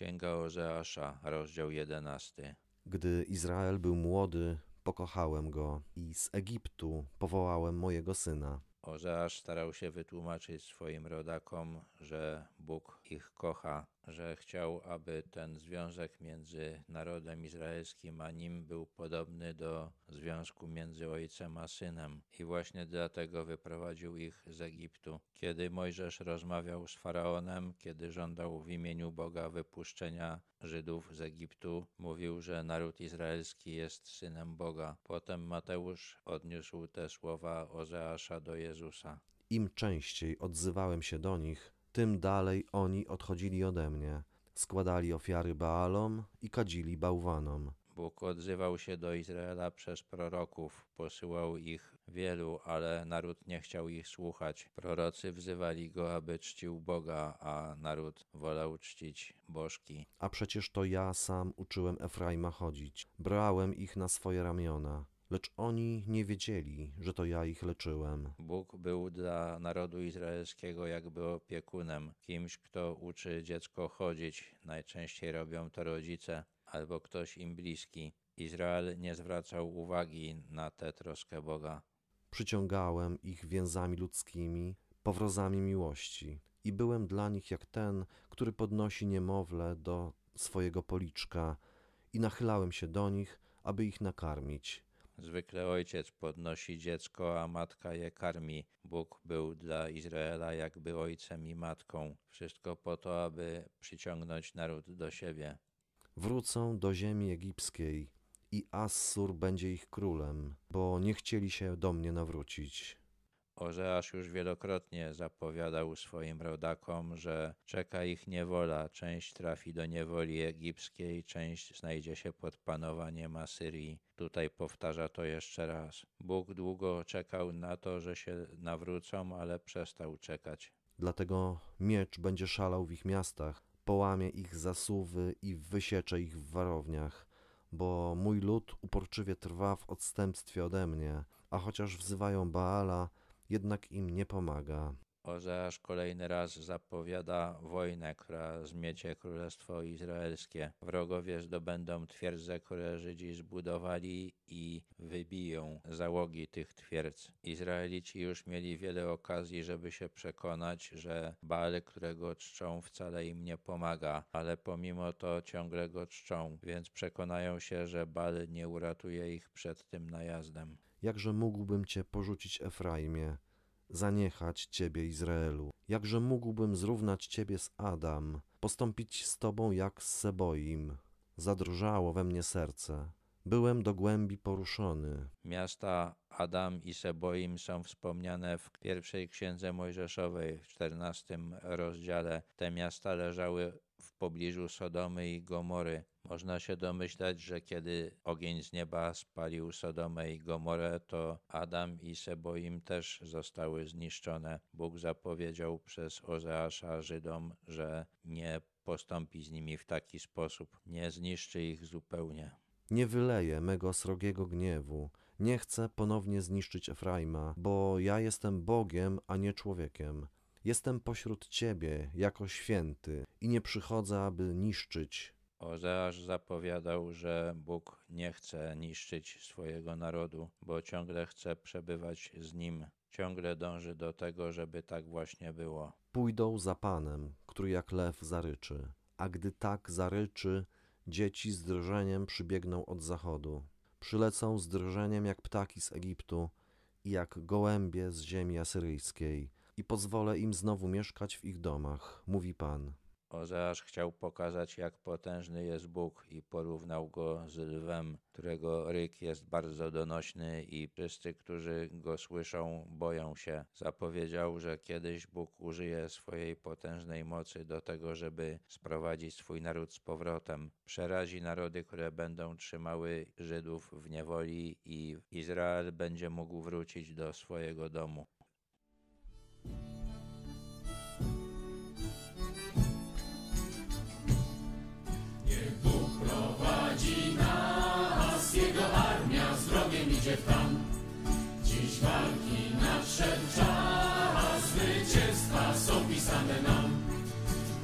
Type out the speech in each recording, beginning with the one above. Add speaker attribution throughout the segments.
Speaker 1: Księga Ozeasza, rozdział 11.
Speaker 2: Gdy Izrael był młody, pokochałem go i z Egiptu powołałem mojego syna.
Speaker 1: Ozeasz starał się wytłumaczyć swoim rodakom, że Bóg ich kocha, że chciał, aby ten związek między narodem izraelskim a nim był podobny do związku między ojcem a synem. I właśnie dlatego wyprowadził ich z Egiptu. Kiedy Mojżesz rozmawiał z faraonem, kiedy żądał w imieniu Boga wypuszczenia Żydów z Egiptu, mówił, że naród izraelski jest synem Boga. Potem Mateusz odniósł te słowa Ozeasza do Jezusa.
Speaker 2: Im częściej odzywałem się do nich, tym dalej oni odchodzili ode mnie. Składali ofiary Baalom i kadzili bałwanom.
Speaker 1: Bóg odzywał się do Izraela przez proroków, posyłał ich wielu, ale naród nie chciał ich słuchać. Prorocy wzywali go, aby czcił Boga, a naród wolał czcić bożki.
Speaker 2: A przecież to ja sam uczyłem Efraima chodzić. Brałem ich na swoje ramiona. Lecz oni nie wiedzieli, że to ja ich leczyłem.
Speaker 1: Bóg był dla narodu izraelskiego jakby opiekunem, kimś, kto uczy dziecko chodzić. Najczęściej robią to rodzice albo ktoś im bliski. Izrael nie zwracał uwagi na tę troskę Boga.
Speaker 2: Przyciągałem ich więzami ludzkimi, powrozami miłości i byłem dla nich jak ten, który podnosi niemowlę do swojego policzka i nachylałem się do nich, aby ich nakarmić.
Speaker 1: Zwykle ojciec podnosi dziecko, a matka je karmi. Bóg był dla Izraela jakby ojcem i matką. Wszystko po to, aby przyciągnąć naród do siebie.
Speaker 2: Wrócą do ziemi egipskiej i Assur będzie ich królem, bo nie chcieli się do mnie nawrócić.
Speaker 1: Ozeasz już wielokrotnie zapowiadał swoim rodakom, że czeka ich niewola. Część trafi do niewoli egipskiej, część znajdzie się pod panowaniem Asyrii. Tutaj powtarza to jeszcze raz. Bóg długo czekał na to, że się nawrócą, ale przestał czekać.
Speaker 2: Dlatego miecz będzie szalał w ich miastach, połamie ich zasuwy i wysiecze ich w warowniach, bo mój lud uporczywie trwa w odstępstwie ode mnie, a chociaż wzywają Baala, jednak im nie pomaga.
Speaker 1: Ozeasz kolejny raz zapowiada wojnę, która zmiecie królestwo izraelskie. Wrogowie zdobędą twierdzę, które Żydzi zbudowali i wybiją załogi tych twierdz. Izraelici już mieli wiele okazji, żeby się przekonać, że Baal, którego czczą, wcale im nie pomaga, ale pomimo to ciągle go czczą, więc przekonają się, że Baal nie uratuje ich przed tym najazdem.
Speaker 2: Jakże mógłbym cię porzucić, Efraimie, zaniechać ciebie, Izraelu? Jakże mógłbym zrównać ciebie z Adam, postąpić z tobą jak z Seboim? Zadrżało we mnie serce. Byłem do głębi poruszony.
Speaker 1: Miasta Adam i Seboim są wspomniane w pierwszej księdze Mojżeszowej w czternastym rozdziale. Te miasta leżały pobliżu Sodomy i Gomory. Można się domyślać, że kiedy ogień z nieba spalił Sodomę i Gomorę, to Adam i Seboim też zostały zniszczone. Bóg zapowiedział przez Ozeasza Żydom, że nie postąpi z nimi w taki sposób, nie zniszczy ich zupełnie.
Speaker 2: Nie wyleję mego srogiego gniewu, nie chcę ponownie zniszczyć Efraima, bo ja jestem Bogiem, a nie człowiekiem. Jestem pośród ciebie jako święty i nie przychodzę, aby niszczyć.
Speaker 1: Ozeasz zapowiadał, że Bóg nie chce niszczyć swojego narodu, bo ciągle chce przebywać z nim, ciągle dąży do tego, żeby tak właśnie było.
Speaker 2: Pójdą za Panem, który jak lew zaryczy, a gdy tak zaryczy, dzieci z drżeniem przybiegną od zachodu. Przylecą z drżeniem jak ptaki z Egiptu i jak gołębie z ziemi asyryjskiej i pozwolę im znowu mieszkać w ich domach, mówi Pan.
Speaker 1: Ozeasz chciał pokazać, jak potężny jest Bóg i porównał go z lwem, którego ryk jest bardzo donośny i wszyscy, którzy go słyszą, boją się. Zapowiedział, że kiedyś Bóg użyje swojej potężnej mocy do tego, żeby sprowadzić swój naród z powrotem. Przerazi narody, które będą trzymały Żydów w niewoli i Izrael będzie mógł wrócić do swojego domu.
Speaker 3: Niech Bóg prowadzi nas, Jego armia z wrogiem idzie w tam. Dziś walki nadszedł czas, zwycięstwa są pisane nam.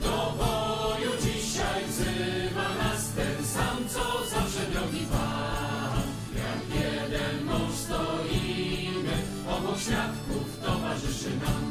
Speaker 3: Do boju dzisiaj wzywa nas ten sam, co zawsze drogi Pan. Jak jeden mąż stoimy, obok świadków towarzyszy nam.